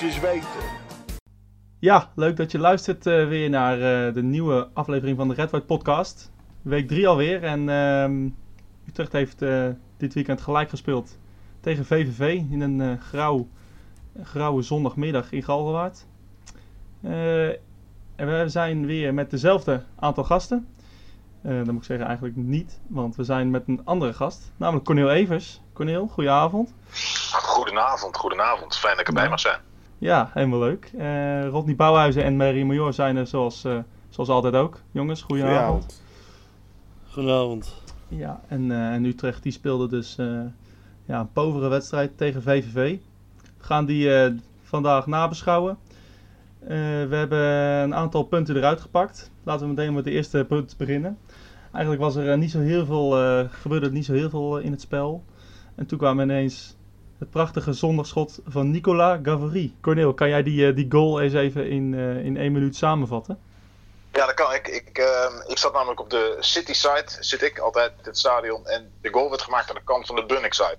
Weten. Ja, leuk dat je luistert uh, weer naar uh, de nieuwe aflevering van de Red White Podcast. Week 3 alweer en uh, Utrecht heeft uh, dit weekend gelijk gespeeld tegen VVV in een grauw, grauwe zondagmiddag in Galgenwaard. en we zijn weer met dezelfde aantal gasten. Uh, dat moet ik zeggen eigenlijk niet, want we zijn met een andere gast, namelijk Corneel Evers. Corneel, goedenavond. Goedenavond, goedenavond. Fijn dat ik erbij ja. mag zijn. Ja, helemaal leuk. Uh, Rodney Bouwhuizen en Marie Major zijn er zoals, uh, zoals altijd ook. Jongens, goedenavond. Goedenavond. Ja, en, en Utrecht die speelde dus ja, een povere wedstrijd tegen VVV. We gaan die vandaag nabeschouwen. we hebben een aantal punten eruit gepakt. Laten we meteen met de eerste punt beginnen. Eigenlijk was er niet zo heel veel, gebeurde er niet zo heel veel in het spel. En toen kwam ineens het prachtige zondagschot van Nicolas Gavory. Corneel, kan jij die, die goal eens even in, uh, in één minuut samenvatten? Ja, dat kan ik. Ik, uh, ik zat namelijk op de City side, zit ik altijd in het stadion. En de goal werd gemaakt aan de kant van de Bunnik side.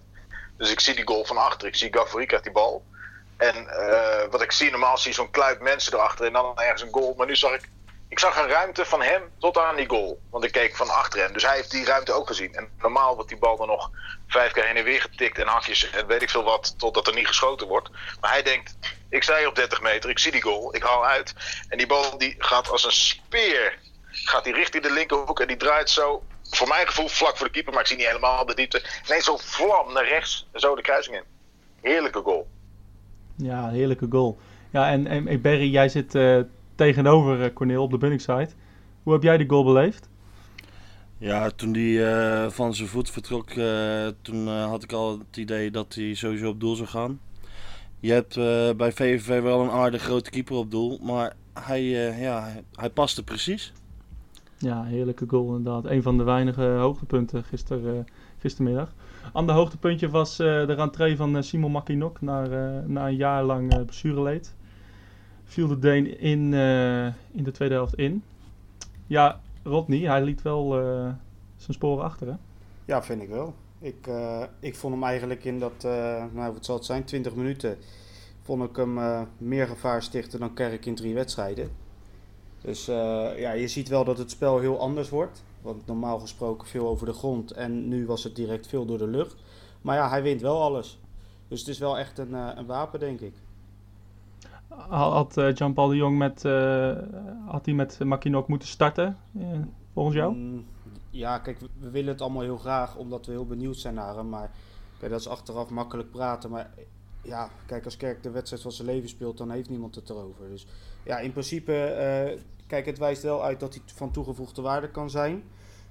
Dus ik zie die goal van achter. Ik zie Gavory krijgt die bal. En wat ik zie, normaal zie je zo'n kluit mensen erachter en dan ergens een goal. Maar nu zag ik ik zag een ruimte van hem tot aan die goal. Want ik keek van achter hem. Dus hij heeft die ruimte ook gezien. En normaal wordt die bal dan nog vijf keer heen en weer getikt. En hakjes en weet ik veel wat. Totdat er niet geschoten wordt. Maar hij denkt, ik sta hier op 30 meter. Ik zie die goal. Ik haal uit. En die bal die gaat als een speer. Gaat die richting de linkerhoek. En die draait zo. Voor mijn gevoel vlak voor de keeper. Maar ik zie niet helemaal de diepte. Nee, zo vlam naar rechts. Zo de kruising in. Heerlijke goal. Ja, heerlijke goal. Ja, en, en Berry, jij zit... Uh tegenover Corneel op de Bunningside. Hoe heb jij de goal beleefd? Ja, toen hij uh, van zijn voet vertrok, uh, toen uh, had ik al het idee dat hij sowieso op doel zou gaan. Je hebt bij VVV wel een aardig grote keeper op doel, maar hij, ja, hij paste precies. Ja, heerlijke goal inderdaad. Een van de weinige hoogtepunten gister, gistermiddag. Ander hoogtepuntje was de rentree van Simon Makinok na, na een jaar lang blessureleed viel de Deen in, uh, in de tweede helft in. Ja, Rodney, hij liet wel uh, zijn sporen achter, hè? Ja, vind ik wel. Ik, uh, ik vond hem eigenlijk in dat, nou wat zal het zijn, 20 minuten, vond ik hem meer gevaar stichten dan Kerk in drie wedstrijden. Dus ja, je ziet wel dat het spel heel anders wordt. Want normaal gesproken veel over de grond en nu was het direct veel door de lucht. Maar ja, hij wint wel alles. Dus het is wel echt een, een wapen, denk ik. Had uh, Jean-Paul de Jong met, uh, had met Makinok moeten starten, uh, volgens jou? Mm, ja, kijk, we willen het allemaal heel graag, omdat we heel benieuwd zijn naar hem. Maar kijk, dat is achteraf makkelijk praten. Maar ja, kijk, als Kerk de wedstrijd van zijn leven speelt, dan heeft niemand het erover. Dus ja, in principe, kijk, het wijst wel uit dat hij van toegevoegde waarde kan zijn.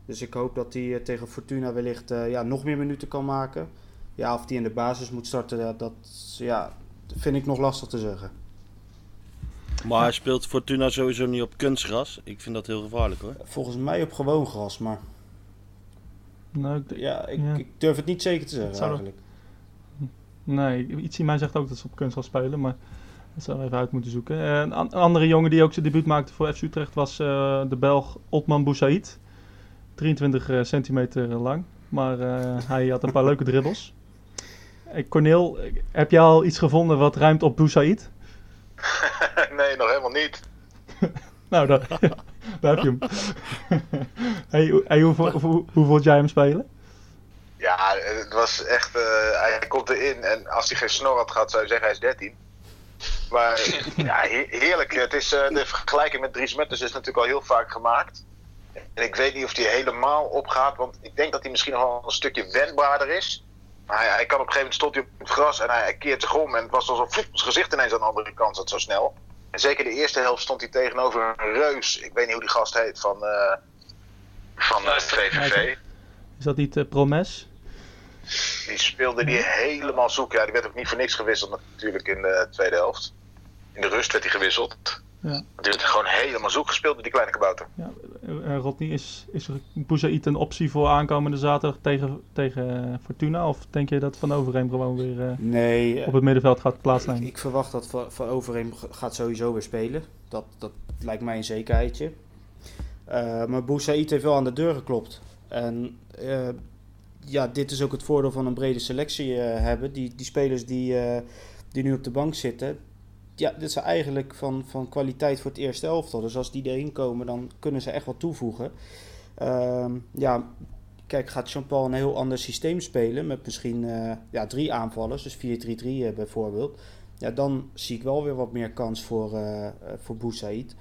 Dus ik hoop dat hij tegen Fortuna wellicht ja, nog meer minuten kan maken. Ja, of hij in de basis moet starten, dat ja, vind ik nog lastig te zeggen. Maar hij speelt Fortuna sowieso niet op kunstgras. Ik vind dat heel gevaarlijk hoor. Volgens mij op gewoon gras, maar... Nou, ik, ja, ik, ik, durf het niet zeker te zeggen eigenlijk. Nee, iets in mij zegt ook dat ze op kunstgras spelen, maar dat zouden we even uit moeten zoeken. Uh, een, een, andere jongen die ook zijn debuut maakte voor FC Utrecht was uh, de Belg Otman Boussaïd. 23 uh, centimeter lang, maar hij had een paar leuke dribbles. Corneel, heb jij al iets gevonden wat ruimt op Boussaïd? nee, nog helemaal niet. nou, daar, daar heb je hem. hey, hey, hoe, hoe, hoe, hoe vond jij hem spelen? Ja, het was echt. Uh, hij komt erin en als hij geen snor had gehad, zou je zeggen hij is 13. Maar ja, heerlijk. Het is, uh, de vergelijking met Dries Metters is natuurlijk al heel vaak gemaakt. En ik weet niet of hij helemaal opgaat, want ik denk dat hij misschien nog wel een stukje wendbaarder is. Maar hij, hij, kan op een gegeven moment stond hij op het gras en hij, keert zich om. En het was alsof zijn gezicht ineens aan de andere kant zat zo snel. En zeker de eerste helft stond hij tegenover een reus. Ik weet niet hoe die gast heet van, uh, van uh, het VVV. Is dat niet uh, Promes? Die speelde die helemaal zoek. Ja, die werd ook niet voor niks gewisseld natuurlijk in de tweede helft. In de rust werd hij gewisseld. Ja. Die werd gewoon helemaal zoek gespeeld door die kleine kabouter. Ja, uh, Rodney, is, is Bouzait een optie voor aankomende zaterdag tegen, tegen Fortuna? Of denk je dat Van Overheem gewoon weer uh, nee, op het middenveld gaat plaatsnemen? Ik, ik, verwacht dat Van, van Overheem gaat sowieso weer spelen. Dat, dat lijkt mij een zekerheidje. Uh, maar Bouzait heeft wel aan de deur geklopt. En ja, dit is ook het voordeel van een brede selectie hebben. Die, die spelers die, die nu op de bank zitten, ja, dit is eigenlijk van, van kwaliteit voor het eerste elftal. Dus als die erin komen, dan kunnen ze echt wat toevoegen. Ehm, ja, kijk, gaat Jean-Paul een heel ander systeem spelen. Met misschien uh, ja, drie aanvallers, dus 4-3-3 uh, bijvoorbeeld. Ja, dan zie ik wel weer wat meer kans voor, uh, voor Boussaïd.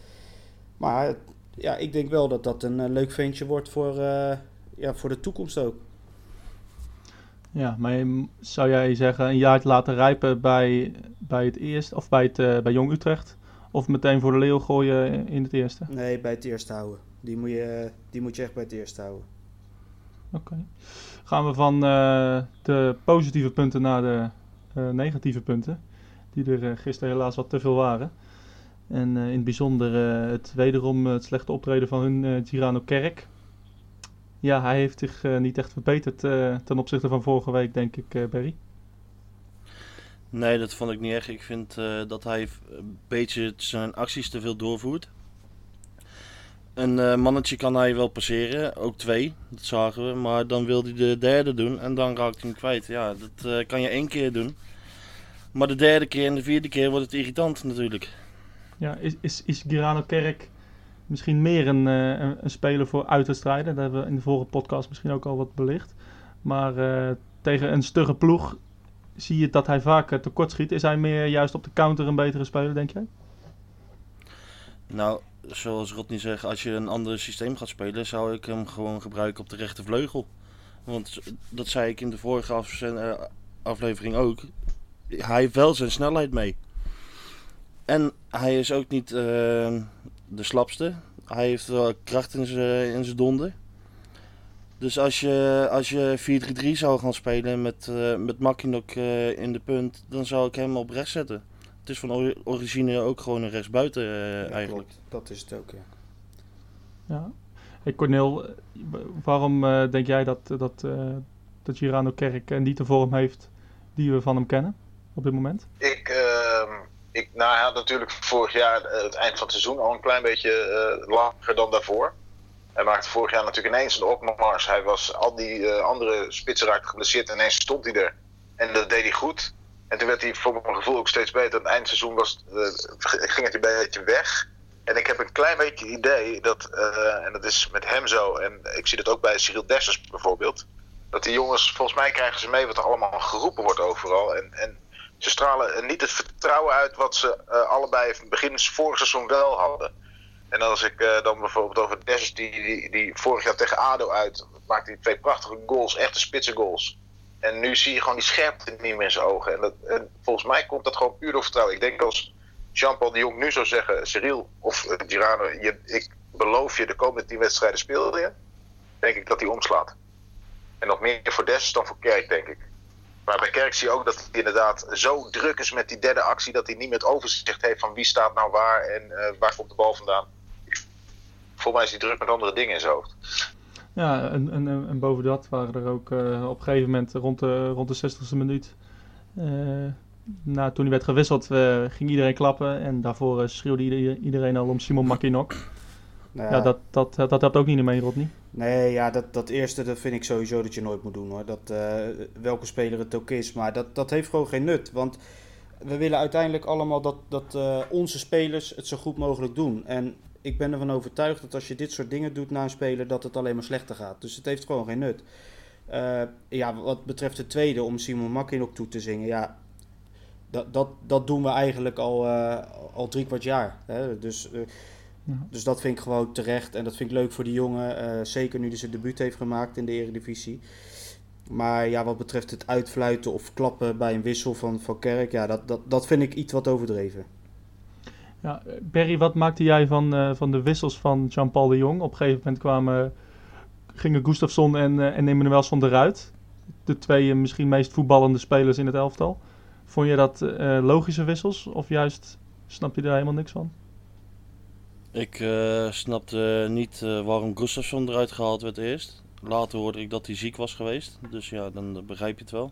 Maar ja, ik denk wel dat dat een leuk ventje wordt voor, ja, voor de toekomst ook. Ja, maar zou jij zeggen een jaar laten rijpen bij, bij het eerste of bij, het, uh, bij Jong Utrecht? Of meteen voor de leeuw gooien in het eerste? Nee, bij het eerste houden. Die moet je, die moet je echt bij het eerste houden. Oké. Gaan we van uh, de positieve punten naar de uh, negatieve punten. Die er gisteren helaas wat te veel waren. En in het bijzonder het wederom het slechte optreden van hun Girano Kerk. Ja, hij heeft zich uh, niet echt verbeterd uh, ten opzichte van vorige week, denk ik, uh, Barry. Nee, dat vond ik niet echt. Ik vind dat hij een beetje zijn acties te veel doorvoert. Een mannetje kan hij wel passeren, ook twee, dat zagen we. Maar dan wil hij de derde doen en dan raakt hij hem kwijt. Ja, dat kan je één keer doen. Maar de derde keer en de vierde keer wordt het irritant natuurlijk. Ja, is, is, is Girano Kerk misschien meer een, uh, een, speler voor uitwedstrijden. Dat hebben we in de vorige podcast misschien ook al wat belicht. Maar uh, tegen een stugge ploeg zie je dat hij vaak uh, tekort schiet. Is hij meer juist op de counter een betere speler, denk jij? Nou, zoals Rodney zegt, als je een ander systeem gaat spelen, zou ik hem gewoon gebruiken op de rechtervleugel. Want dat zei ik in de vorige aflevering ook. Hij heeft wel zijn snelheid mee. En hij is ook niet de slapste. Hij heeft wel kracht in zijn in zijn donder. Dus als je, als je 4-3-3 zou gaan spelen met, uh, met Makinok uh, in de punt, dan zou ik hem op rechts zetten. Het is van origine ook gewoon een rechtsbuiten uh, ja, eigenlijk. Klopt. Dat is het ook, ja. Ja. Hey Cornel, waarom denk jij dat, dat, dat Girano Kerk niet de vorm heeft die we van hem kennen op dit moment? Ik, ik, nou, hij had natuurlijk vorig jaar eh, het eind van het seizoen al een klein beetje uh, lager dan daarvoor. Hij maakte vorig jaar natuurlijk ineens een opmars. Hij was al die uh, andere spitsen raakte geblesseerd en ineens stond hij er. En dat deed hij goed. En toen werd hij voor mijn gevoel ook steeds beter. Het eindseizoen was, ging het een beetje weg. En ik heb een klein beetje het idee dat, en dat is met hem zo, en ik zie dat ook bij Cyril Dessers bijvoorbeeld, dat die jongens, volgens mij krijgen ze mee wat er allemaal geroepen wordt overal. En, en ze stralen niet het vertrouwen uit wat ze uh, allebei begin vorig seizoen wel hadden. En als ik uh, dan bijvoorbeeld over Dessers, die, die, die, vorig jaar tegen ADO uit, maakte hij twee prachtige goals, echte spitse goals. En nu zie je gewoon die scherpte niet meer in zijn ogen. En, dat, en volgens mij komt dat gewoon puur door vertrouwen. Ik denk als Jean-Paul de Jong nu zou zeggen, Cyril of uh, Girano, je, ik beloof je de komende tien wedstrijden speel je, denk ik dat hij omslaat. En nog meer voor Dessers dan voor Kerk, denk ik. Maar bij Kerk zie je ook dat hij inderdaad zo druk is met die derde actie dat hij niet het overzicht heeft van wie staat nou waar en uh, waar komt de bal vandaan. Volgens mij is hij druk met andere dingen in zijn hoofd. Ja, en, en, en boven dat waren er ook uh, op een gegeven moment rond de, rond de 60ste minuut. Uh, toen hij werd gewisseld, ging iedereen klappen. En daarvoor schreeuwde iedereen al om Simon Makinok. Nou ja, dat, dat, dat, dat helpt ook niet mee, Rodney. Nee, ja, dat, dat eerste dat vind ik sowieso dat je nooit moet doen hoor. Dat, uh, welke speler het ook is. Maar dat, dat heeft gewoon geen nut. Want we willen uiteindelijk allemaal dat, dat uh, onze spelers het zo goed mogelijk doen. En ik ben ervan overtuigd dat als je dit soort dingen doet na een speler, dat het alleen maar slechter gaat. Dus het heeft gewoon geen nut. Uh, ja, wat betreft het tweede, om Simon Makkin ook toe te zingen. Ja, dat, dat, dat doen we eigenlijk al, al drie kwart jaar. Hè? Dus dus dat vind ik gewoon terecht en dat vind ik leuk voor die jongen. Uh, zeker nu hij zijn debuut heeft gemaakt in de Eredivisie. Maar ja, wat betreft het uitfluiten of klappen bij een wissel van, van Kerk, ja, dat, dat, dat vind ik iets wat overdreven. Ja, Berry, wat maakte jij van, uh, van de wissels van Jean-Paul de Jong? Op een gegeven moment kwamen, gingen Gustafsson en, uh, en Emmanuelsson eruit. De twee misschien meest voetballende spelers in het elftal. Vond je dat logische wissels of juist snap je daar helemaal niks van? Ik uh, snapte niet uh, waarom Gustafsson eruit gehaald werd eerst. Later hoorde ik dat hij ziek was geweest. Dus ja, dan begrijp je het wel.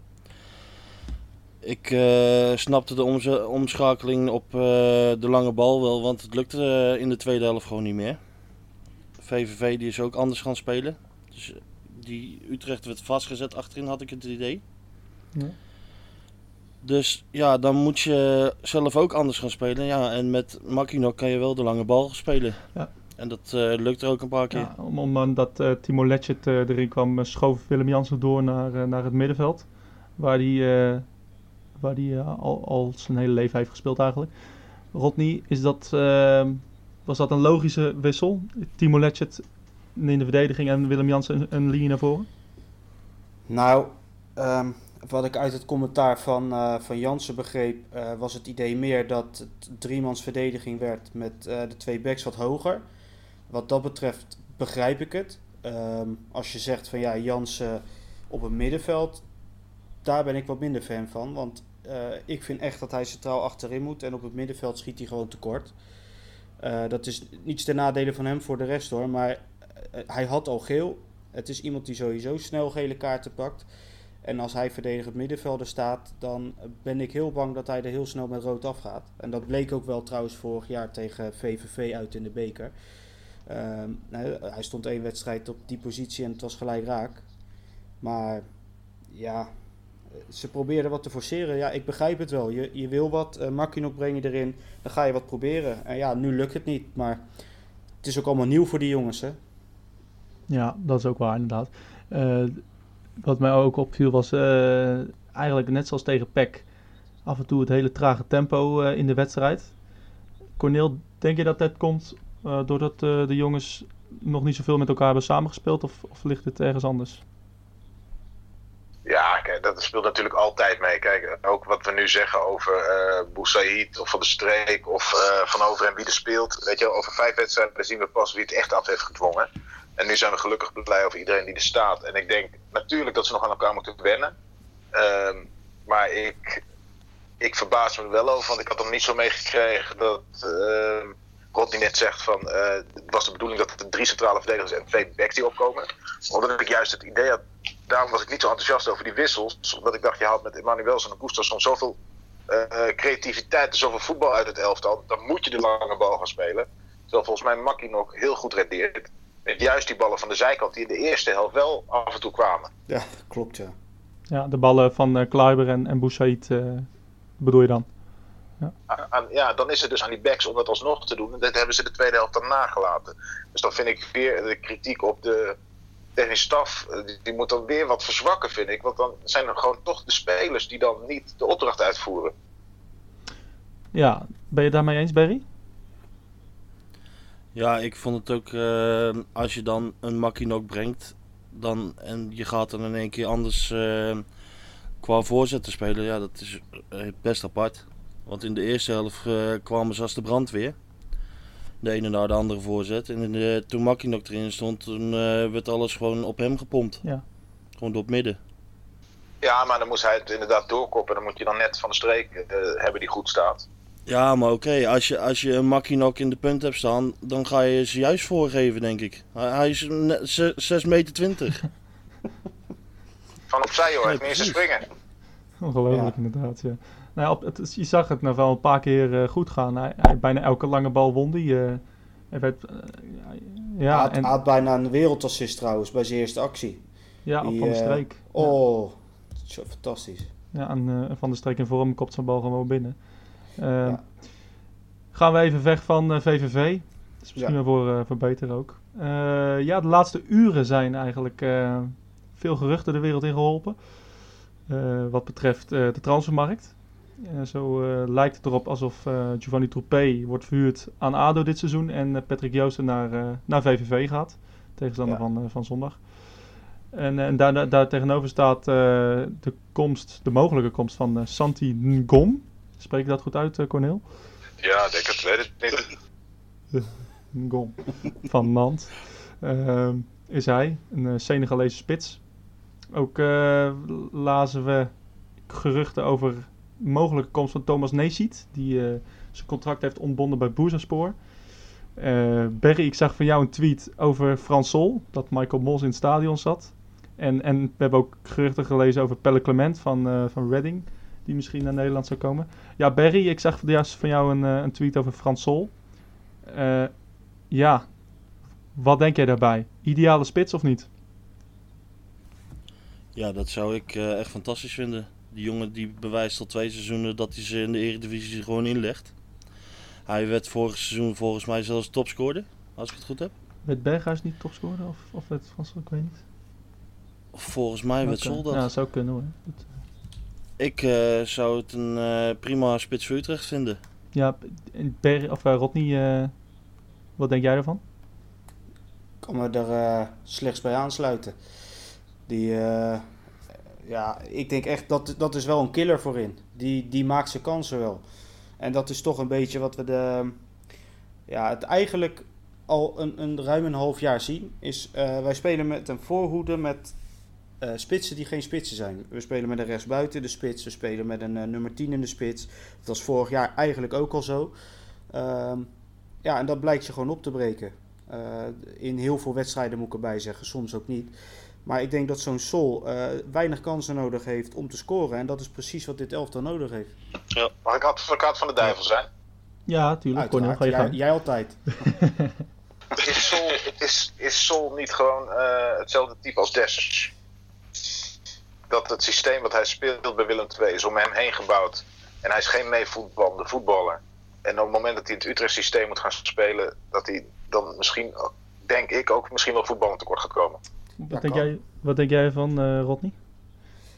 Ik uh, snapte de omschakeling op de lange bal wel, want het lukte in de tweede helft gewoon niet meer. VVV die is ook anders gaan spelen. Dus die Utrecht werd vastgezet achterin, had ik het idee. Ja. Dus ja, dan moet je zelf ook anders gaan spelen. Ja, en met Makinok kan je wel de lange bal spelen. Ja. En dat eh, lukt er ook een paar keer. Ja, om, omdat uh, Timo Letchert uh, erin kwam, uh, schoof Willem Jansen door naar, naar het middenveld. Waar hij waar die, al, al zijn hele leven heeft gespeeld eigenlijk. Rodney, is dat, ehm, was dat een logische wissel? Timo Letchert in de verdediging en Willem Jansen een, een linie naar voren? Nou, um, wat ik uit het commentaar van, van Jansen begreep, was het idee meer dat het driemans verdediging werd met de twee backs wat hoger wat dat betreft begrijp ik het. Ehm, als je zegt van ja, Jansen op het middenveld, daar ben ik wat minder fan van. Want ik vind echt dat hij centraal achterin moet en op het middenveld schiet hij gewoon tekort. Dat is niets ten nadele van hem voor de rest hoor, maar hij had al geel. Het is iemand die sowieso snel gele kaarten pakt. En als hij verdedigend middenvelder staat, dan ben ik heel bang dat hij er heel snel met rood afgaat. En dat bleek ook wel trouwens vorig jaar tegen VVV uit in de beker. Uh, hij stond één wedstrijd op die positie en het was gelijk raak. Maar ja, ze probeerden wat te forceren. Ja, ik begrijp het wel. Je, je wil wat, uh, Makinok breng je erin, dan ga je wat proberen. En ja, nu lukt het niet, maar het is ook allemaal nieuw voor die jongens, hè? Ja, dat is ook waar, inderdaad. Uh, wat mij ook opviel was uh, eigenlijk net zoals tegen PEC af en toe het hele trage tempo in de wedstrijd. Corneel, denk je dat dat komt uh, doordat de jongens nog niet zoveel met elkaar hebben samengespeeld? Of, of ligt het ergens anders? Ja, kijk, dat speelt natuurlijk altijd mee. Kijk, ook wat we nu zeggen over uh, of Van de Streek of Van Over en wie er speelt. Weet je, over vijf wedstrijden zien we pas wie het echt af heeft gedwongen. En nu zijn we gelukkig blij over iedereen die er staat. En ik denk natuurlijk dat ze nog aan elkaar moeten wennen. Uh, maar ik, ik verbaas me wel over, want ik had nog niet zo meegekregen dat ehm, Rodney net zegt van uh, het was de bedoeling dat er drie centrale verdedigers en twee backs die opkomen. Omdat ik juist het idee had, daarom was ik niet zo enthousiast over die wissels. Omdat ik dacht, je haalt met Emmanuelson en Gustafsson zoveel uh, creativiteit en zoveel voetbal uit het elftal. Dan moet je de lange bal gaan spelen. Terwijl volgens mij Makkie nog heel goed rendeert. Met juist die ballen van de zijkant die in de eerste helft wel af en toe kwamen. Ja, klopt ja. Ja, de ballen van uh, Kluiber en, en Boussaïd bedoel je dan? Ja. Aan, ja, dan is het dus aan die backs om dat alsnog te doen. En dat hebben ze de tweede helft dan nagelaten. Dus dan vind ik weer de kritiek op de technische staf, die, die, moet dan weer wat verzwakken, vind ik. Want dan zijn er gewoon toch de spelers die dan niet de opdracht uitvoeren. Ja, ben je daarmee eens, Barry? Ja, ik vond het ook, uh, als je dan een Makinok brengt, dan, en je gaat dan in één keer anders uh, qua voorzet te spelen, ja, dat is best apart. Want in de eerste helft uh, kwamen ze als de brandweer. De ene naar de andere voorzet. En de, toen Makinok erin stond, toen uh, werd alles gewoon op hem gepompt. Ja. Gewoon door het midden. Ja, maar dan moest hij het inderdaad doorkoppen. Dan moet je dan net van de streek uh, hebben die goed staat. Ja, maar oké. Okay. Als, je, als je een Makinok in de punt hebt staan, dan ga je ze juist voorgeven, denk ik. Hij, hij is 6 meter 20. van opzij hoor, hij heeft niet springen. Ongelooflijk ja. inderdaad, ja. Nou, op, het, je zag het nou wel een paar keer uh, goed gaan. Hij, hij, bijna elke lange bal won die. Uh, hij werd, uh, ja, hij had, en, had bijna een wereldassist trouwens bij zijn eerste actie. Ja, die, op Van de Streek. oh, ja. fantastisch. Ja, en Van de Streek in vorm kopt zijn bal gewoon binnen. Ja. Gaan we even weg van VVV. Dat is misschien wel voor, voor beter ook. ja, de laatste uren zijn eigenlijk veel geruchten de wereld in geholpen. wat betreft de transfermarkt. Zo uh, lijkt het erop alsof uh, Giovanni Troupé wordt verhuurd aan ADO dit seizoen en Patrick Joosten naar, naar VVV gaat. Tegenstander ja. van, van zondag. En, en daar, daar, daar, tegenover staat de komst, de mogelijke komst van Santi Ngom. Spreek ik dat goed uit, Corneel? Ja, denk het, weet het niet. Van Nant. Ehm, is hij, een Senegalese spits. Ook lazen we geruchten over mogelijke komst van Thomas Neesiet, die zijn contract heeft ontbonden bij Boezemspoor. Uh, Berry, ik zag van jou een tweet over Frans Sol, dat Michael Mols in het stadion zat. En, en we hebben ook geruchten gelezen over Pelle Clement van, uh, van Reading, die misschien naar Nederland zou komen. Ja, Berry, ik zag juist van jou een, een tweet over Frans Sol. ja, wat denk jij daarbij? Ideale spits of niet? Ja, dat zou ik echt fantastisch vinden. Die jongen die bewijst al twee seizoenen dat hij ze in de Eredivisie gewoon inlegt. Hij werd vorig seizoen volgens mij zelfs topscorer, als ik het goed heb. Werd Berghuis niet topscorer of, of werd Sol? Ik weet niet. Volgens mij werd. Sol dat. Ja, zou kunnen hoor. Dat, Ik eh, zou het een eh, prima spits voor Utrecht vinden. ja, Ber of uh, Rodney, eh, wat denk jij ervan? Ik kan me er eh, slechts bij aansluiten. Die, eh, ja, ik denk echt dat dat is wel een killer voorin. Die, die maakt zijn kansen wel. En dat is toch een beetje wat we de, ja, het eigenlijk al een, een ruim een half jaar zien. Is, eh, wij spelen met een voorhoede met eh, spitsen die geen spitsen zijn. We spelen met een rechtsbuiten de spits. We spelen met een eh, nummer 10 in de spits. Dat was vorig jaar eigenlijk ook al zo. Ehm, ja, en dat blijkt je gewoon op te breken. Uh, in heel veel wedstrijden moet ik erbij zeggen, soms ook niet. Maar ik denk dat zo'n Sol uh, weinig kansen nodig heeft om te scoren. En dat is precies wat dit elftal nodig heeft. Ja. Mag ik advocaat van de duivel zijn? Ja, tuurlijk. Cornel, ga je jij, gang. jij altijd. is, Sol, is, is Sol niet gewoon uh, hetzelfde type als Dessers? Dat het systeem wat hij speelt bij Willem II is om hem heen gebouwd. En hij is geen meevoetballende voetballer. En op het moment dat hij het Utrecht systeem moet gaan spelen, dat hij dan misschien, denk ik, ook misschien wel voetballend tekort gaat komen. Wat, denk, jij, wat denk jij van uh, Rodney?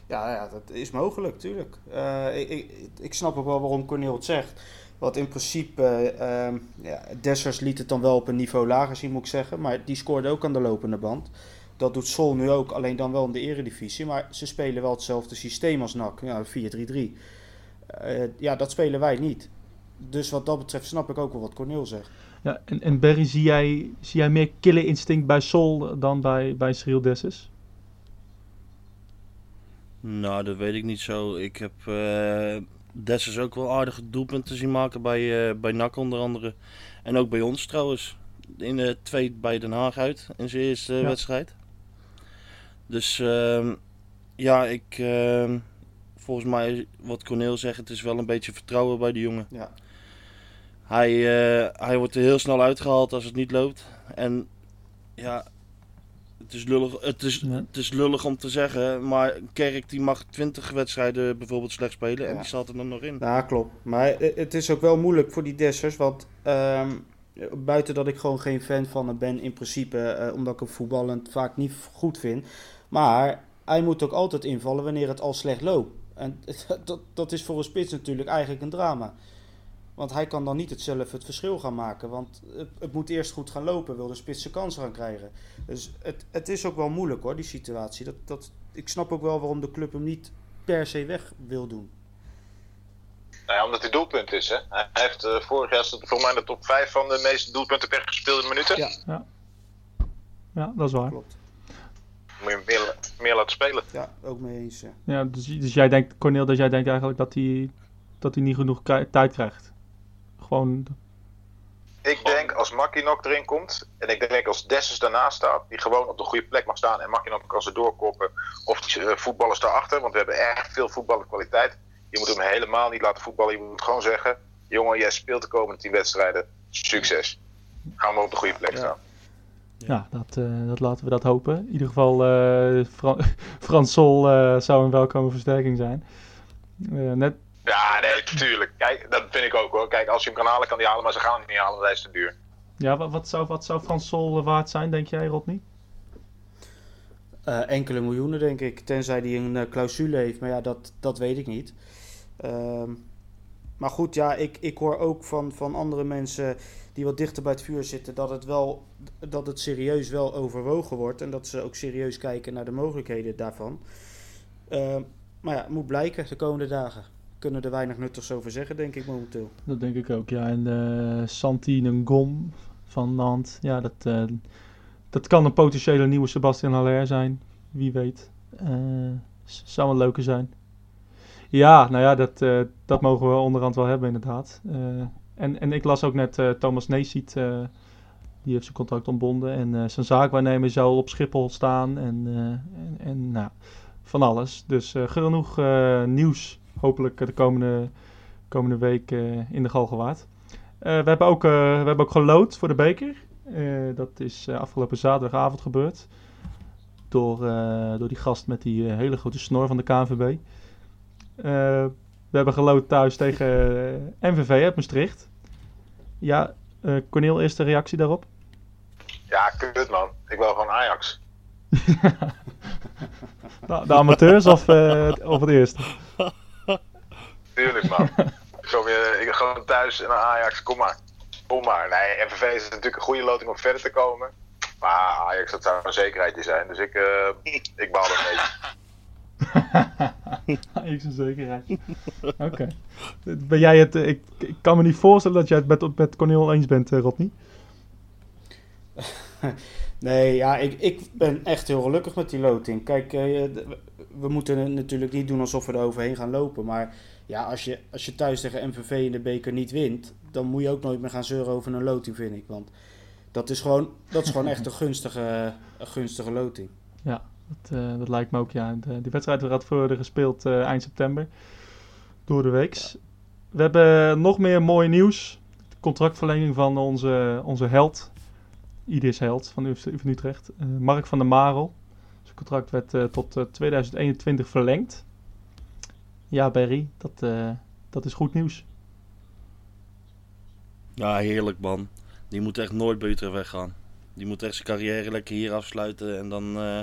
Ja, ja, dat is mogelijk, tuurlijk. Uh, ik, ik, ik, snap ook wel waarom Cornel het zegt. Want in principe, uh, ja, Dessers liet het dan wel op een niveau lager zien, moet ik zeggen. Maar die scoorde ook aan de lopende band. Dat doet Sol nu ook, alleen dan wel in de eredivisie. Maar ze spelen wel hetzelfde systeem als NAC, ja, 4-3-3. Uh, ja, dat spelen wij niet. Dus wat dat betreft snap ik ook wel wat Cornel zegt. Ja, en, en Barry, zie jij, zie jij meer killer instinct bij Sol dan bij, bij Cyril Dessus? Nou, dat weet ik niet zo. Ik heb uh, Dessus ook wel aardige doelpunten zien maken bij, uh, bij NAC onder andere. En ook bij ons trouwens. In de twee bij Den Haag uit in zijn eerste ja. wedstrijd. Dus uh, ja, ik... Uh, volgens mij, wat Corneel zegt, het is wel een beetje vertrouwen bij de jongen. Ja. Hij, uh, hij wordt er heel snel uitgehaald als het niet loopt. En ja, het is lullig, het is, het is lullig om te zeggen, maar Kerk die mag 20 wedstrijden bijvoorbeeld slecht spelen en Ja. die staat er dan nog in. Ja, klopt. Maar eh, het is ook wel moeilijk voor die Dessers, want ehm, buiten dat ik gewoon geen fan van hem ben in principe, eh, omdat ik hem voetballend vaak niet goed vind. Maar hij moet ook altijd invallen wanneer het al slecht loopt. En dat, dat is voor een spits natuurlijk eigenlijk een drama. Want hij kan dan niet het zelf het verschil gaan maken. Want het, het moet eerst goed gaan lopen, wil de spits zijn kans gaan krijgen. Dus het, het is ook wel moeilijk hoor, die situatie. Dat, dat, ik snap ook wel waarom de club hem niet per se weg wil doen. Nou ja, omdat hij doelpunt is. Hè? Hij heeft uh, vorig jaar stond volgens mij in de top 5 van de meeste doelpunten per gespeelde minuten. Ja. Ja, ja dat is waar. Klopt. Moet je hem meer, meer laten spelen. Ja, ook mee eens. Ja. Ja, dus, dus jij denkt, Cornel, dat jij denkt eigenlijk dat hij, dat hij niet genoeg tijd krijgt. Gewoon, Ik denk als Makinok erin komt, en ik denk als Dessus daarnaast staat, die gewoon op de goede plek mag staan en Makinok kan ze doorkoppen of die uh, voetballers daarachter, want we hebben echt veel voetbalkwaliteit. Je moet hem helemaal niet laten voetballen, je moet gewoon zeggen, jongen, jij speelt de komende 10 wedstrijden, succes. Gaan we op de goede plek Ja. staan. Ja, dat, eh, dat laten we dat hopen. In ieder geval, eh Fran Frans Sol eh, zou een welkome versterking zijn. Eh, net, Ja, nee, tuurlijk. Kijk, dat vind ik ook hoor. Kijk, als je hem kan halen, kan hij halen, maar ze gaan hem niet halen, want hij is te duur. ja, wat, wat, zou, wat zou Frans Sol waard zijn, denk jij, Rodney? Eh, enkele miljoenen, denk ik. Tenzij hij een clausule heeft. Maar ja, dat, dat weet ik niet. Ehm, maar goed, ja, ik, ik hoor ook van, van andere mensen die wat dichter bij het vuur zitten... Dat het, wel, dat het serieus wel overwogen wordt. En dat ze ook serieus kijken naar de mogelijkheden daarvan. Ehm, maar ja, moet blijken de komende dagen. Kunnen er weinig nuttigs over zeggen, denk ik momenteel. Dat denk ik ook, ja. En uh, Santi Ngom van Nantes, ja, dat, uh, dat kan een potentiële nieuwe Sebastian Haller zijn. Wie weet. Zou een leuke zijn. Ja, nou ja, dat, uh, dat mogen we onderhand wel hebben inderdaad. Uh, en, en ik las ook net uh, Thomas Neesiet, die heeft zijn contract ontbonden. En zijn zaakwaarnemer zou op Schiphol staan. En, en, en nou, van alles. Dus genoeg nieuws, hopelijk de komende, komende week in de Galgenwaard. we, hebben ook, we hebben ook gelood voor de beker. dat is afgelopen zaterdagavond gebeurd. Door, door die gast met die hele grote snor van de KNVB. We hebben geloot thuis tegen MVV uit Maastricht. Ja, Cornel, eerste reactie daarop? Ja, kut man. Ik wil gewoon Ajax. Nou, de amateurs of, of het eerste? Tuurlijk man. Zo weer, ik ga gewoon thuis naar Ajax, kom maar. Kom maar. Nee, MVV is natuurlijk een goede loting om verder te komen. Maar Ajax, dat zou een zekerheidje zijn. Dus ik, uh, ik baal er mee. Ajax een zekerheid. Oké. Ben jij het, ik, ik, kan me niet voorstellen dat jij het met, met Cornel eens bent, uh, Rodney. nee, ja, ik, ik ben echt heel gelukkig met die loting. Kijk, uh, we moeten natuurlijk niet doen alsof we er overheen gaan lopen. Maar ja, als je, als je thuis tegen MVV in de beker niet wint, dan moet je ook nooit meer gaan zeuren over een loting, vind ik. Want dat is gewoon, dat is gewoon echt een gunstige, een gunstige loting. Ja, dat, uh, dat lijkt me ook, ja. De, die wedstrijd werd worden gespeeld uh, eind september, door de weeks. We hebben nog meer mooi nieuws. De contractverlenging van onze, onze held, Idis held van, Utrecht, uh, Mark van der Marel. Zijn contract werd tot 2021 verlengd. Ja, Barry, dat, dat is goed nieuws. Ja, heerlijk man. Die moet echt nooit bij Utrecht weggaan. Die moet echt zijn carrière lekker hier afsluiten en dan uh,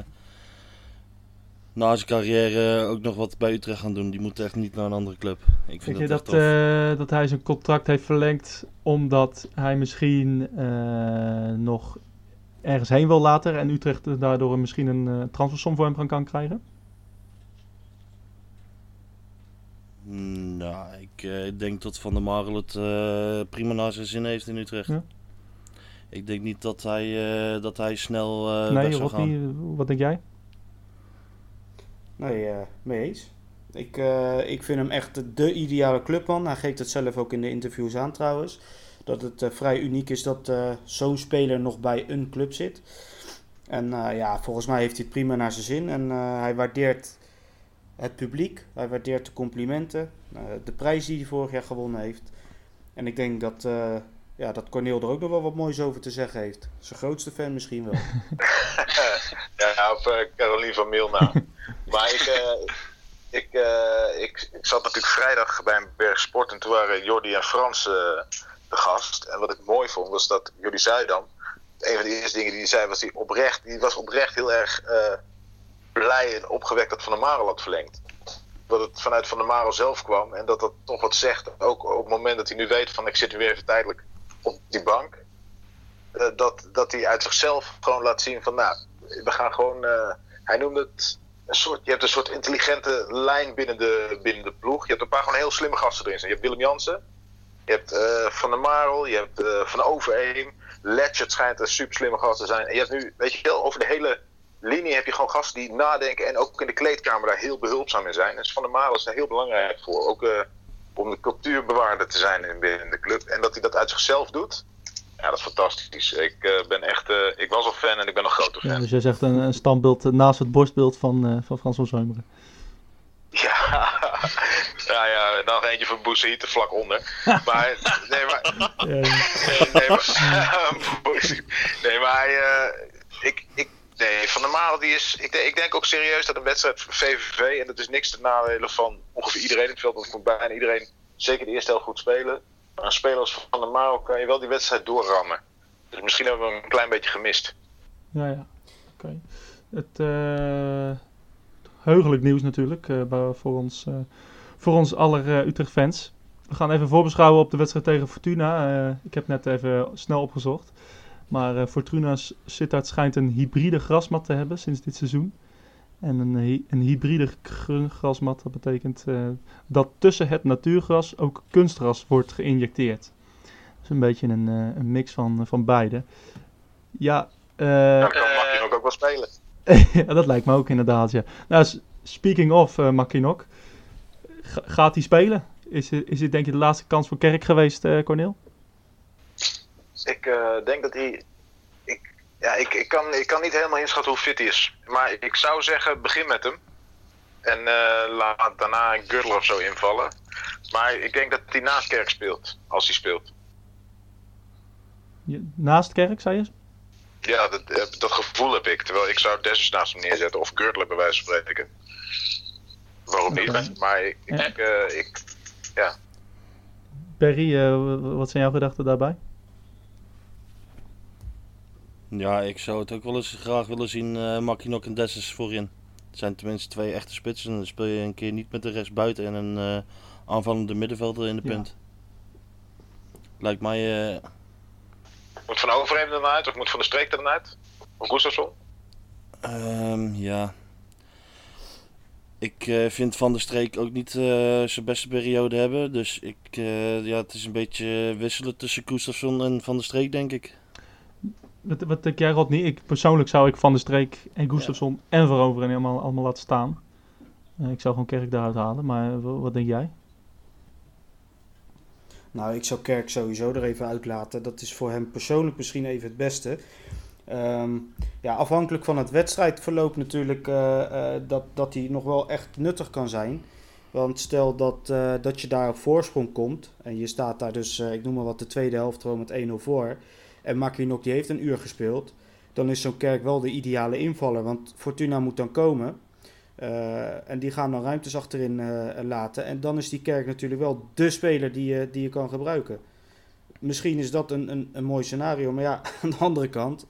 na zijn carrière ook nog wat bij Utrecht gaan doen. Die moet echt niet naar een andere club. Ik vind, vind dat je dat, uh, dat hij zijn contract heeft verlengd omdat hij misschien uh, nog ergens heen wil later en Utrecht daardoor misschien een transfersom voor hem kan krijgen? Nou, ik uh, denk dat Van der Marel het uh, prima naar zijn zin heeft in Utrecht. Ja. Ik denk niet dat hij, uh, dat hij snel uh, nee, weg zou gaan. Wat denk jij? Nee, mee eens. Ik, ik vind hem echt de ideale clubman. Hij geeft het zelf ook in de interviews aan trouwens. Dat het vrij uniek is dat zo'n speler nog bij een club zit. En ja, volgens mij heeft hij het prima naar zijn zin. En hij waardeert het publiek. Hij waardeert de complimenten, uh, de prijs die hij vorig jaar gewonnen heeft. En ik denk dat, uh, ja, dat Corneel er ook nog wel wat moois over te zeggen heeft. Zijn grootste fan misschien wel. ja, of uh, Caroline van Milna. maar ik, ik, ik, ik zat natuurlijk vrijdag bij een berg sport en toen waren Jordi en Frans de gast. En wat ik mooi vond was dat Jordi Zuidam, een van de eerste dingen die hij zei was, die, oprecht, die was oprecht heel erg blij en opgewekt dat Van der Marel had verlengd. Dat het vanuit Van der Marel zelf kwam en dat dat toch wat zegt. Ook op het moment dat hij nu weet van ik zit weer even tijdelijk op die bank. Uh, dat, dat hij uit zichzelf gewoon laat zien van nou, we gaan gewoon, uh, hij noemde het een soort, je hebt een soort intelligente lijn binnen de, binnen de ploeg. Je hebt een paar gewoon heel slimme gasten erin. Je hebt Willem Jansen, je hebt uh, Van der Marel, je hebt Van Overeem. Letchert schijnt een super slimme gast te zijn. En je hebt nu, weet je wel, over de hele linie heb je gewoon gasten die nadenken en ook in de kleedkamer daar heel behulpzaam in zijn. Dus Van der Malen is daar heel belangrijk voor. Ook om de cultuurbewaarder te zijn in, binnen de club. En dat hij dat uit zichzelf doet, ja, dat is fantastisch. Ik uh, ben echt, uh, ik was al fan en ik ben nog groter fan. Ja, dus jij zegt een, een standbeeld naast het borstbeeld van, van Frans van Zeumeren. Ja, ja, ja, nog eentje van Boezit, vlak onder. Maar, nee, maar. Nee, maar. nee, maar. ik, ik, Nee, Van der Malen die is. Ik, ik, denk ook serieus dat een wedstrijd VVV. En dat is niks te nadelen van ongeveer iedereen het veld. Want moet bijna iedereen, zeker de eerste helft, goed spelen. Maar een speler als Van der Malen kan je wel die wedstrijd doorrammen. Dus misschien hebben we een klein beetje gemist. Ja, ja. Oké. Het. Uh, heugelijk nieuws natuurlijk. Uh, voor, ons, uh, voor ons aller Utrecht-fans. We gaan even voorbeschouwen op de wedstrijd tegen Fortuna. ik heb net even snel opgezocht. Maar uh, Fortuna Sittard schijnt een hybride grasmat te hebben sinds dit seizoen. En een, een hybride grasmat, dat betekent uh, dat tussen het natuurgras ook kunstgras wordt geïnjecteerd. Dus een beetje een, uh, een mix van, van beide. Ja, uh, Dan kan Makinok ook wel spelen. ja, dat lijkt me ook inderdaad, ja. Nou, speaking of uh, Makinok, gaat hij spelen? Is, is dit denk je de laatste kans voor Kerk geweest, Cornel? Ik uh, denk dat hij. Ik, ja, ik, ik, kan, ik kan niet helemaal inschatten hoe fit hij is. Maar ik zou zeggen, begin met hem. En uh, laat daarna een Gürtel of zo invallen. Maar ik denk dat hij naast Kerk speelt. Als hij speelt. Je, naast Kerk, zei je? Ja, dat, eh, dat gevoel heb ik. Terwijl ik zou Dessus naast hem neerzetten. Of Gürtel bij wijze van spreken. waarom niet? Maar ik, ik, Ja. eh, ik ja. Barry, eh, wat zijn jouw gedachten daarbij? Ja, ik zou het ook wel eens graag willen zien, eh Makinok en Dessus voorin. Het zijn tenminste twee echte spitsen. En dan speel je een keer niet met de rest buiten en een eh, aanvallende middenvelder in de Ja. punt. Lijkt mij, eh, Moet Van Overheem er dan uit of moet Van de Streek dan uit? Of Gustafsson? ehm, ja. Ik eh, vind Van der Streek ook niet eh, zijn beste periode hebben. Dus ik, eh, ja, het is een beetje wisselen tussen Gustafsson en Van der Streek, denk ik. Wat, wat denk jij, Rodney? Ik, persoonlijk zou ik Van der Streek en Gustafsson en Veroveren allemaal, allemaal laten staan. Eh, ik zou gewoon Kerk daaruit halen, maar eh, wa- wat denk jij? Nou, ik zou Kerk sowieso er even uitlaten. Dat is voor hem persoonlijk misschien even het beste. Ehm, ja, afhankelijk van het wedstrijdverloop natuurlijk eh, dat, dat hij nog wel echt nuttig kan zijn. Want stel dat, dat je daar op voorsprong komt en je staat daar dus, ik noem maar wat, de tweede helft gewoon met 1-0 voor. En Makinok die heeft een uur gespeeld. Dan is zo'n Kerk wel de ideale invaller, want Fortuna moet dan komen. Eh, en die gaan dan ruimtes achterin eh, laten. En dan is die Kerk natuurlijk wel de speler die je, die je kan gebruiken. Misschien is dat een, een, een mooi scenario. Maar ja, aan de andere kant,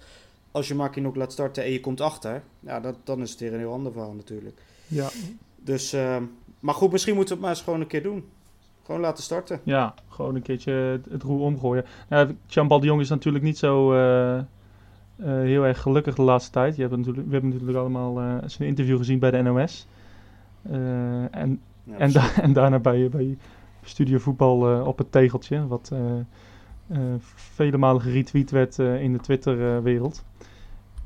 als je Makinok laat starten en je komt achter, ja, dat, dan is het weer een heel ander verhaal natuurlijk. Ja, Dus, eh, maar goed, misschien moeten we het maar eens gewoon een keer doen. Gewoon laten starten. ja gewoon een keertje het, het roer omgooien. Nou, Jean-Paul de Jong is natuurlijk niet zo eh, eh, heel erg gelukkig de laatste tijd. Je hebt natuurlijk, we hebben natuurlijk allemaal eh, zijn interview gezien bij de NOS. En Ja, En, da- en daarna bij, bij Studio Voetbal op het tegeltje, wat vele malen geretweet werd in de Twitter-wereld.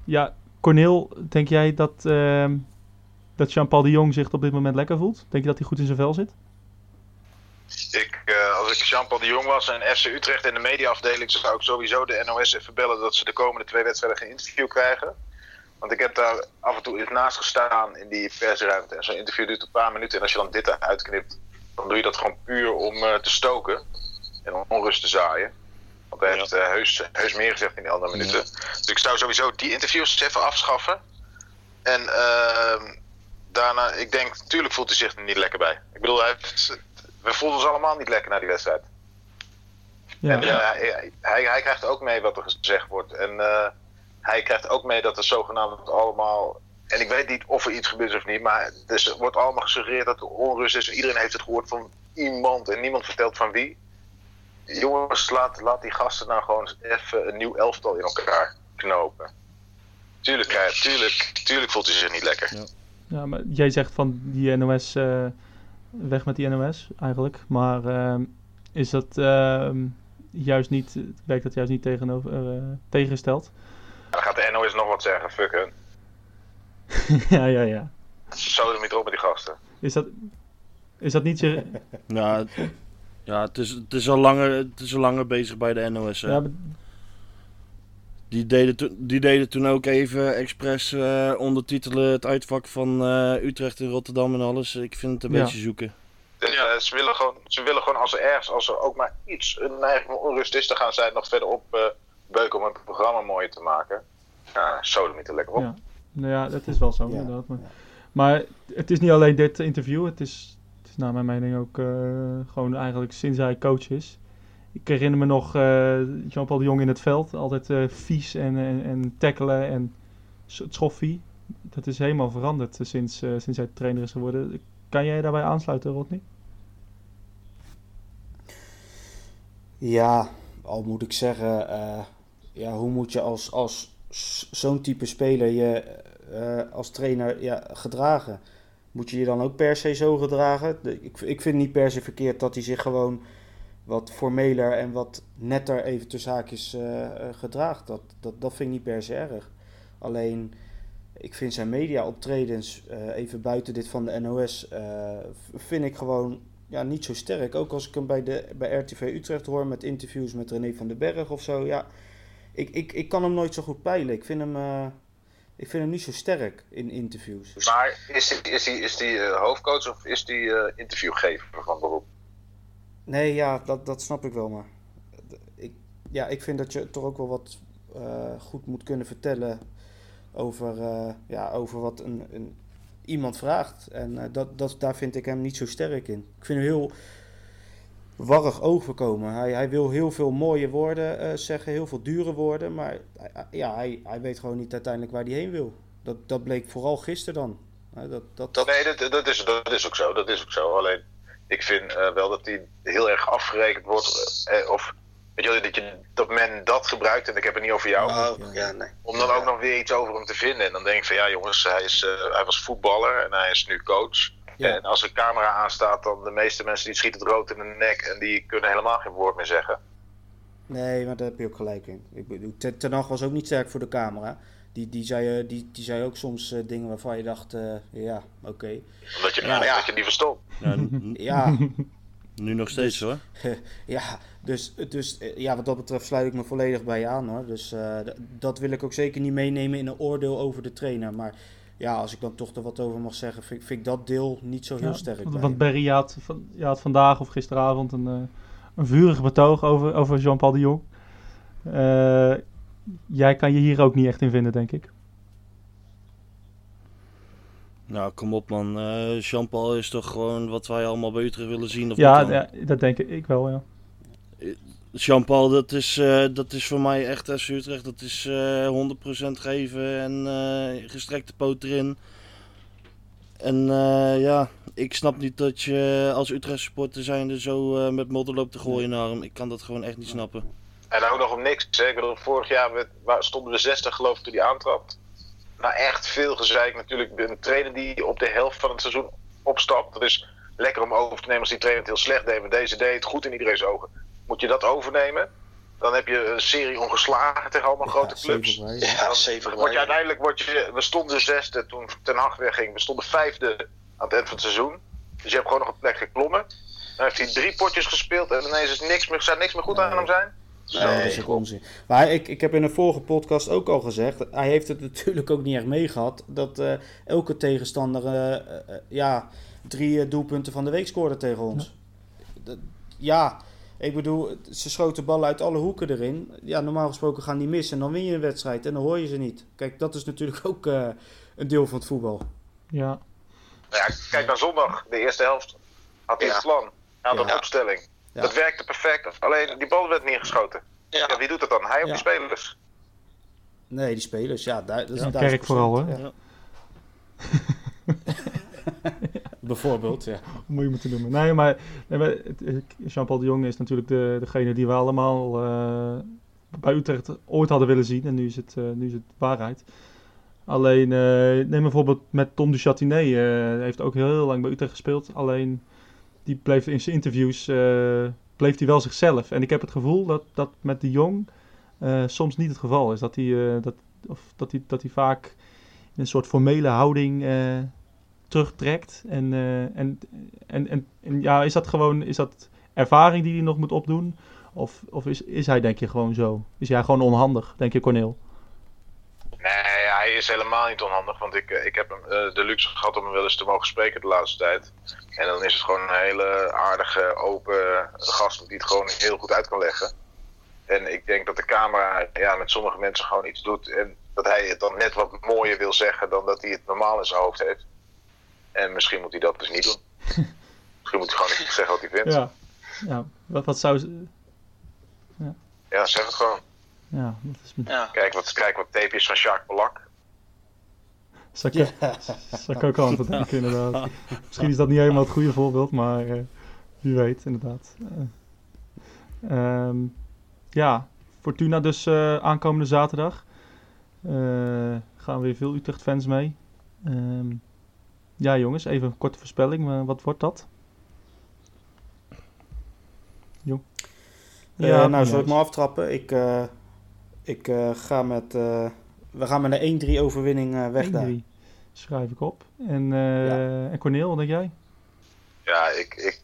ja, Corneel, denk jij dat, dat Jean-Paul de Jong zich op dit moment lekker voelt? Denk je dat hij goed in zijn vel zit? Ik, eh, als ik Jean-Paul de Jong was en FC Utrecht in de mediaafdeling, zou ik sowieso de NOS even bellen dat ze de komende twee wedstrijden geen interview krijgen. Want ik heb daar af en toe naast gestaan in die persruimte. En zo'n interview duurt een paar minuten. En als je dan dit eruit knipt, dan doe je dat gewoon puur om eh, te stoken. En om onrust te zaaien. Want hij Ja. heeft eh, heus, heus meer gezegd in die andere minuten. Dus ik zou sowieso die interviews even afschaffen. En ehm, daarna, ik denk, natuurlijk voelt hij zich er niet lekker bij. Ik bedoel, hij heeft, we voelden ons allemaal niet lekker na die wedstrijd. Ja, En, eh, hij, hij, hij krijgt ook mee wat er gezegd wordt. En eh, hij krijgt ook mee dat er zogenaamd allemaal. En ik weet niet of er iets gebeurt of niet, maar dus er wordt allemaal gesuggereerd dat er onrust is. En iedereen heeft het gehoord van iemand en niemand vertelt van wie. Jongens, laat, laat die gasten nou gewoon eens even een nieuw elftal in elkaar knopen. Tuurlijk, krijg- tuurlijk, tuurlijk voelt hij zich niet lekker. ja, maar jij zegt van die NOS, eh, weg met die NOS eigenlijk. Maar ehm, is dat ehm, juist niet, werkt dat juist niet tegenover, eh, tegengesteld? Dan gaat de NOS nog wat zeggen, fuck hun. ja, ja, ja. Zo er niet op met die gasten. Is dat, is dat niet je... Ja, het- ja het, is, het, is al langer, het is al langer bezig bij de NOS. hè. Ja, maar- Die, deden toen- die deden toen ook even expres eh, ondertitelen het uitvak van eh, Utrecht en Rotterdam en alles. Ik vind het een Ja. beetje zoeken. Dus, eh, ze, willen gewoon, ze willen gewoon als er ergens, als er ook maar iets, een neiging van onrust is, dan gaan zij nog verder op eh, beuken om het programma mooier te maken. Ja, zo er niet te lekker op. Ja. Nou ja, dat is wel zo, Ja, inderdaad. Maar, ja. maar het is niet alleen dit interview. Het is, het is naar mijn mening ook eh, gewoon eigenlijk sinds hij coach is. Ik herinner me nog eh, Jean-Paul de Jong in het veld. Altijd eh, vies en, en, en tackelen en schoffie. Dat is helemaal veranderd sinds, eh, sinds hij trainer is geworden. Kan jij daarbij aansluiten, Rodney? Ja, al moet ik zeggen, ja, hoe moet je als, als zo'n type speler je als trainer ja, gedragen? Moet je je dan ook per se zo gedragen? Ik, ik vind niet per se verkeerd dat hij zich gewoon wat formeler en wat netter even tussen haakjes eh, gedraagt. Dat, dat, dat vind ik niet per se erg. Alleen, ik vind zijn media-optredens, eh, even buiten dit van de NOS, vind ik gewoon ja, niet zo sterk. Ook als ik hem bij, de, bij RTV Utrecht hoor met interviews met René van den Berg of zo. Ja, ik, ik, ik kan hem nooit zo goed peilen. Ik vind hem, ik vind hem niet zo sterk in interviews. Maar is die, is is die hoofdcoach of is die interviewgever van beroep? Nee, ja, dat, dat snap ik wel, maar ik, ja, ik vind dat je toch ook wel wat eh, goed moet kunnen vertellen over, eh, ja, over wat een, een, iemand vraagt. En eh, dat, dat, daar vind ik hem niet zo sterk in. Ik vind hem heel warrig overkomen. Hij, hij wil heel veel mooie woorden eh, zeggen, heel veel dure woorden. Maar eh, ja, hij, hij weet gewoon niet uiteindelijk waar hij heen wil. Dat, dat bleek vooral gisteren dan. Uh, dat, dat... Nee, dat, dat, is, dat is ook zo. Dat is ook zo. Alleen, ik vind wel dat hij heel erg afgerekend wordt. of Weet je, dat, je, dat men dat gebruikt, en ik heb het niet over jou. Oh, ja, nee. Om dan ook nog weer iets over hem te vinden. En dan denk ik van ja, jongens, hij, is, uh, hij was voetballer en hij is nu coach. Ja. En als er camera aanstaat, dan de meeste mensen die schieten het rood in de nek en die kunnen helemaal geen woord meer zeggen. Nee, maar daar heb je ook gelijk in. Ik bedoel, Ten was ook niet sterk voor de camera. Die, die, zei, uh, die, die zei ook soms uh, dingen waarvan je dacht, uh, ja, oké. Okay. Omdat je, ja. dat je niet verstond. Ja, ja. Nu nog steeds dus, hoor. ja, dus, dus ja, wat dat betreft sluit ik me volledig bij je aan hoor. Dus uh, dat wil ik ook zeker niet meenemen in een oordeel over de trainer. Maar ja, als ik dan toch er wat over mag zeggen, vind, vind ik dat deel niet zo heel ja, sterk. Want Barry je had, je had vandaag of gisteravond een, uh, een vurig betoog over, over Jean-Paul de Jong. Jij kan je hier ook niet echt in vinden, denk ik. Nou, kom op man. Uh, Jean-Paul is toch gewoon wat wij allemaal bij Utrecht willen zien? Of ja, ja, dat denk ik wel, ja. Jean-Paul, dat, is, uh, dat is voor mij echt als Utrecht. Dat is uh, 100% geven en gestrekte poot erin. En ja, ik snap niet dat je als Utrecht supporter zijnde zo met modder loopt te gooien naar hem. Ik kan dat gewoon echt niet snappen. En ook nog om niks. Hè? Ik bedoel, vorig jaar stonden we 60 geloof ik toen hij aantrad nou echt veel gezeik natuurlijk. Een trainer die op de helft van het seizoen opstapt. Dat is lekker om over te nemen als die trainer het heel slecht deed. Maar deze deed het goed in iedereen's ogen. Moet je dat overnemen? Dan heb je een serie ongeslagen tegen allemaal ja, grote clubs. Ja, zeven word je uiteindelijk word je, we stonden zesde toen Ten Hag wegging. We stonden vijfde aan het eind van het seizoen. Dus je hebt gewoon nog een plek geklommen. Dan heeft hij drie potjes gespeeld en ineens is niks meer, zou niks meer goed nee. aan hem zijn. Nee, dat is ook onzin. Maar ik, ik heb in een vorige podcast ook al gezegd, hij heeft het natuurlijk ook niet echt meegehad, dat uh, elke tegenstander uh, uh, ja, drie doelpunten van de week scoorde tegen ons. Ja. ja, ik bedoel, ze schoten ballen uit alle hoeken erin. Ja, normaal gesproken gaan die missen en dan win je een wedstrijd en dan hoor je ze niet. Kijk, dat is natuurlijk ook een deel van het voetbal. Ja. ja kijk naar zondag, de eerste helft. Had hij ja. het plan, hij had een opstelling. Ja. Dat werkte perfect. Alleen die bal werd niet geschoten. Ja. ja wie doet dat dan? Hij of die spelers? Nee, die spelers, ja. Dat is ja, Kerk vooral, hè? Ja. Bijvoorbeeld, ja. Moet je moeten noemen. Nee, maar, nee, maar Jean-Paul de Jong is natuurlijk de, degene die we allemaal uh, bij Utrecht ooit hadden willen zien. En nu is het, uh, nu is het waarheid. Alleen, uh, neem bijvoorbeeld met Tom du Châtinet. heeft ook heel lang bij Utrecht gespeeld. Alleen die bleef in zijn interviews uh, bleef hij wel zichzelf. En ik heb het gevoel dat dat met de Jong uh, soms niet het geval is. Dat hij, uh, dat, of dat hij, dat hij vaak in een soort formele houding terugtrekt. En, en, en, en, en, ja, is dat gewoon is dat ervaring die hij nog moet opdoen? Of, of is, is hij denk je gewoon zo? Is hij gewoon onhandig, denk je Corneel? Nee, hij is helemaal niet onhandig. Want ik, ik heb hem, uh, de luxe gehad om hem wel eens te mogen spreken de laatste tijd. En dan is het gewoon een hele aardige, open gast die het gewoon heel goed uit kan leggen. En ik denk dat de camera ja, met sommige mensen gewoon iets doet. En dat hij het dan net wat mooier wil zeggen dan dat hij het normaal in zijn hoofd heeft. En misschien moet hij dat dus niet doen. misschien moet hij gewoon niet zeggen wat hij vindt. Ja, ja. Wat, wat zou... Ja. ja, zeg het gewoon. Ja, dat is... ja. Kijk, wat, kijk wat tapejes van Jacques Polak. Zou ik, ja. zou ik ook aan te denken, inderdaad. Misschien is dat niet helemaal het goede voorbeeld, maar uh, wie weet, inderdaad. Uh, um, ja, Fortuna dus uh, aankomende zaterdag. gaan weer veel Utrecht-fans mee. Um, ja, jongens, even een korte voorspelling. wat wordt dat? Jong. Ja, nou, zal ik me aftrappen? Ik, ik ga met we gaan met een 1-3 overwinning weg 1-3. daar. Schrijf ik op. En, uh, ja. en Corneel, wat denk jij? Ja, ik, ik,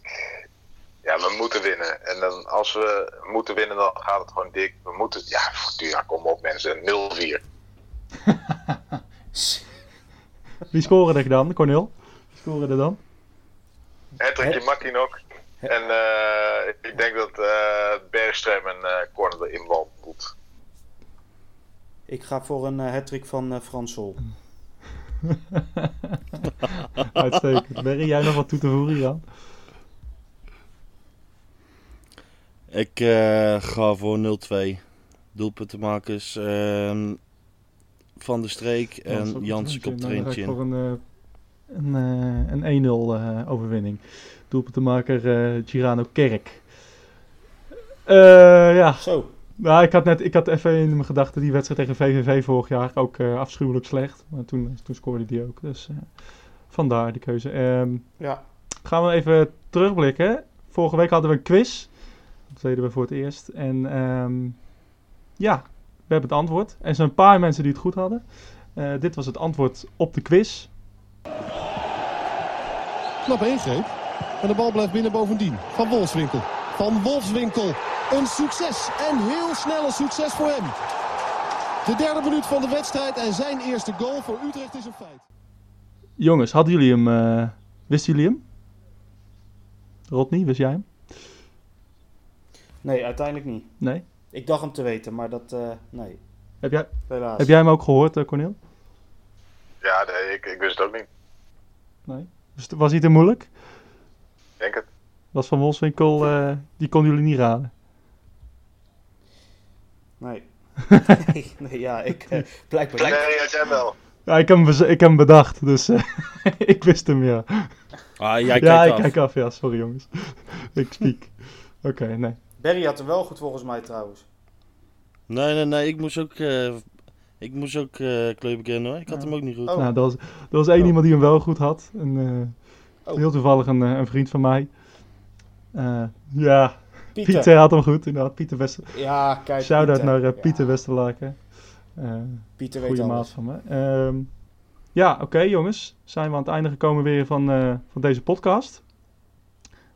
ja, we moeten winnen. En dan, als we moeten winnen, dan gaat het gewoon dik. We moeten, ja, Fortuna, kom op mensen, 0-4. Wie scoren er dan, Corneel? Wie scoren er dan? Hattrickje Makinok. En uh, ik denk dat uh, Bergström een uh, corner erin wandelt. Ik ga voor een uh, hattrick van uh, Frans Sol. Uitstekend. Berry, jij nog wat toe te voegen, Jan? Ik eh, ga voor 0-2. Doelpuntenmakers ehm Van de Streek en Jansen er Nou, voor een, eh, een, eh, een 1-0 eh, overwinning. Doelpuntenmaker eh Girano Kerk. Eh, ja, Zo, nou, ik had net ik had even in mijn gedachten die wedstrijd tegen VVV vorig jaar ook eh, afschuwelijk slecht. Maar toen, toen scoorde die ook. Dus eh, vandaar die keuze. Ehm, ja. gaan we even terugblikken. Vorige week hadden we een quiz. Dat deden we voor het eerst. En ehm, ja, we hebben het antwoord. En er zijn een paar mensen die het goed hadden. Eh, dit was het antwoord op de quiz. Knappe ingreep. En de bal blijft binnen bovendien. Van Wolfswinkel. Van Wolfswinkel. Een succes. En heel snel een succes voor hem. De derde minuut van de wedstrijd en zijn eerste goal voor Utrecht is een feit. Jongens, hadden jullie hem? eh, wisten jullie hem? Rodney, wist jij hem? Nee, uiteindelijk niet. Nee? Ik dacht hem te weten, maar dat, eh, nee, Heb jij, helaas. heb jij hem ook gehoord, eh, Cornel? Ja, nee, ik, ik wist het ook niet. Nee. Was, was hij te moeilijk? Ik Denk het. Was van Wolfswinkel, eh, die konden jullie niet raden. Nee. nee, nee, ja, ik uh, blijkbaar Nee, ja, jij wel. Ja, ik heb hem, bez- ik heb hem bedacht, dus eh, ik wist hem, ja. Ah, jij ja, kijkt ik af. kijk af, ja, sorry jongens. ik speak. Oké, nee. Barry had hem wel goed volgens mij trouwens. Nee, nee, nee. Ik moest ook, eh ik moest ook eh kleur bekennen hoor. Ik had Ja. hem ook niet goed. Oh. Nou, er was, er was één Oh. iemand die hem wel goed had. En, eh, Oh. Heel toevallig een, een vriend van mij. Eh, ja, Pieter. Pieter had hem goed, inderdaad. Pieter Wester... Ja, kijk. Shout-out Pieter. naar eh, Ja, Pieter Westerlaken. Eh Pieter weet goede maat van me. Ehm, ja, oké jongens. Zijn we aan het einde gekomen weer van, eh, van deze podcast.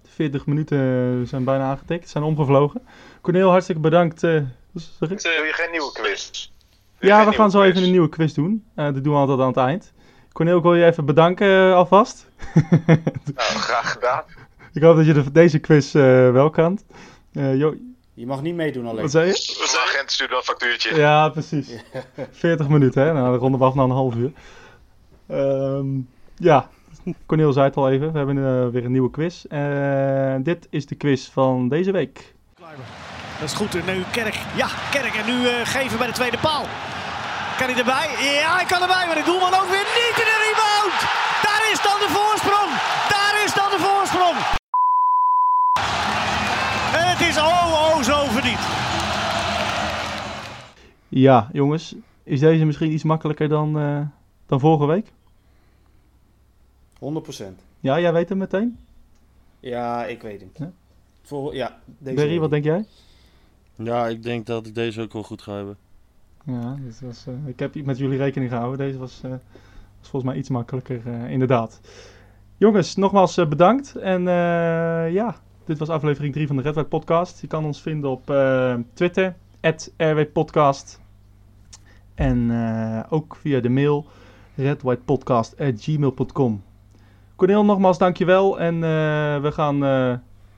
De 40 minuten zijn bijna aangetikt, zijn omgevlogen. Corneel, hartstikke bedankt. eh, zeg ik? Wil je geen nieuwe quiz? Ja, we gaan zo even een nieuwe quiz doen. Eh, dat doen we altijd aan het eind. Corneel, ik wil je even bedanken alvast. Nou, graag gedaan. Ik hoop dat je de, deze quiz eh, wel kan. Eh, jo, Je mag niet meedoen alleen. wat zei je? Onze agent stuurt wel een factuurtje. Ja, precies. 40 minuten, hè? Nou, dan ronden we af naar een half uur. Ehm, ja, Corneel zei het al even. We hebben eh, weer een nieuwe quiz. En dit is de quiz van deze week. Dat is goed. En nu Kerk. Ja, Kerk. En nu eh, geven bij de tweede paal. Kan hij erbij? Ja, hij kan erbij. Maar de doelman ook weer Ja, jongens. Is deze misschien iets makkelijker dan, eh, dan vorige week? 100%. Ja, jij weet het meteen. Ja, ik weet hem. Ja? Voor, ja, deze Berry, week. wat denk jij? Ja, ik denk dat ik deze ook wel goed ga hebben. Ja, dit was, eh, ik heb met jullie rekening gehouden. Deze was, eh, was volgens mij iets makkelijker, eh, inderdaad. Jongens, nogmaals bedankt. En eh, ja, dit was aflevering 3 van de Red White Podcast. Je kan ons vinden op eh, Twitter, @rwpodcast. En eh, ook via de mail redwhitepodcast.gmail.com. Cornel, nogmaals dankjewel. En eh, we gaan eh,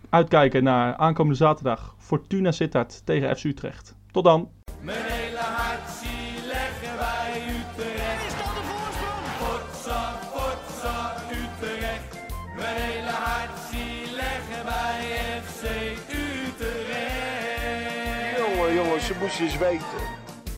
uitkijken naar aankomende zaterdag Fortuna Sittard tegen FC Utrecht. Tot dan! Mijn hele hart zie leggen wij Utrecht. Is dan de voorsprong? Potsa, potsa, Utrecht. Mijn hele hart zie leggen wij FC Utrecht. Jongen, jongens, ze moesten eens weten.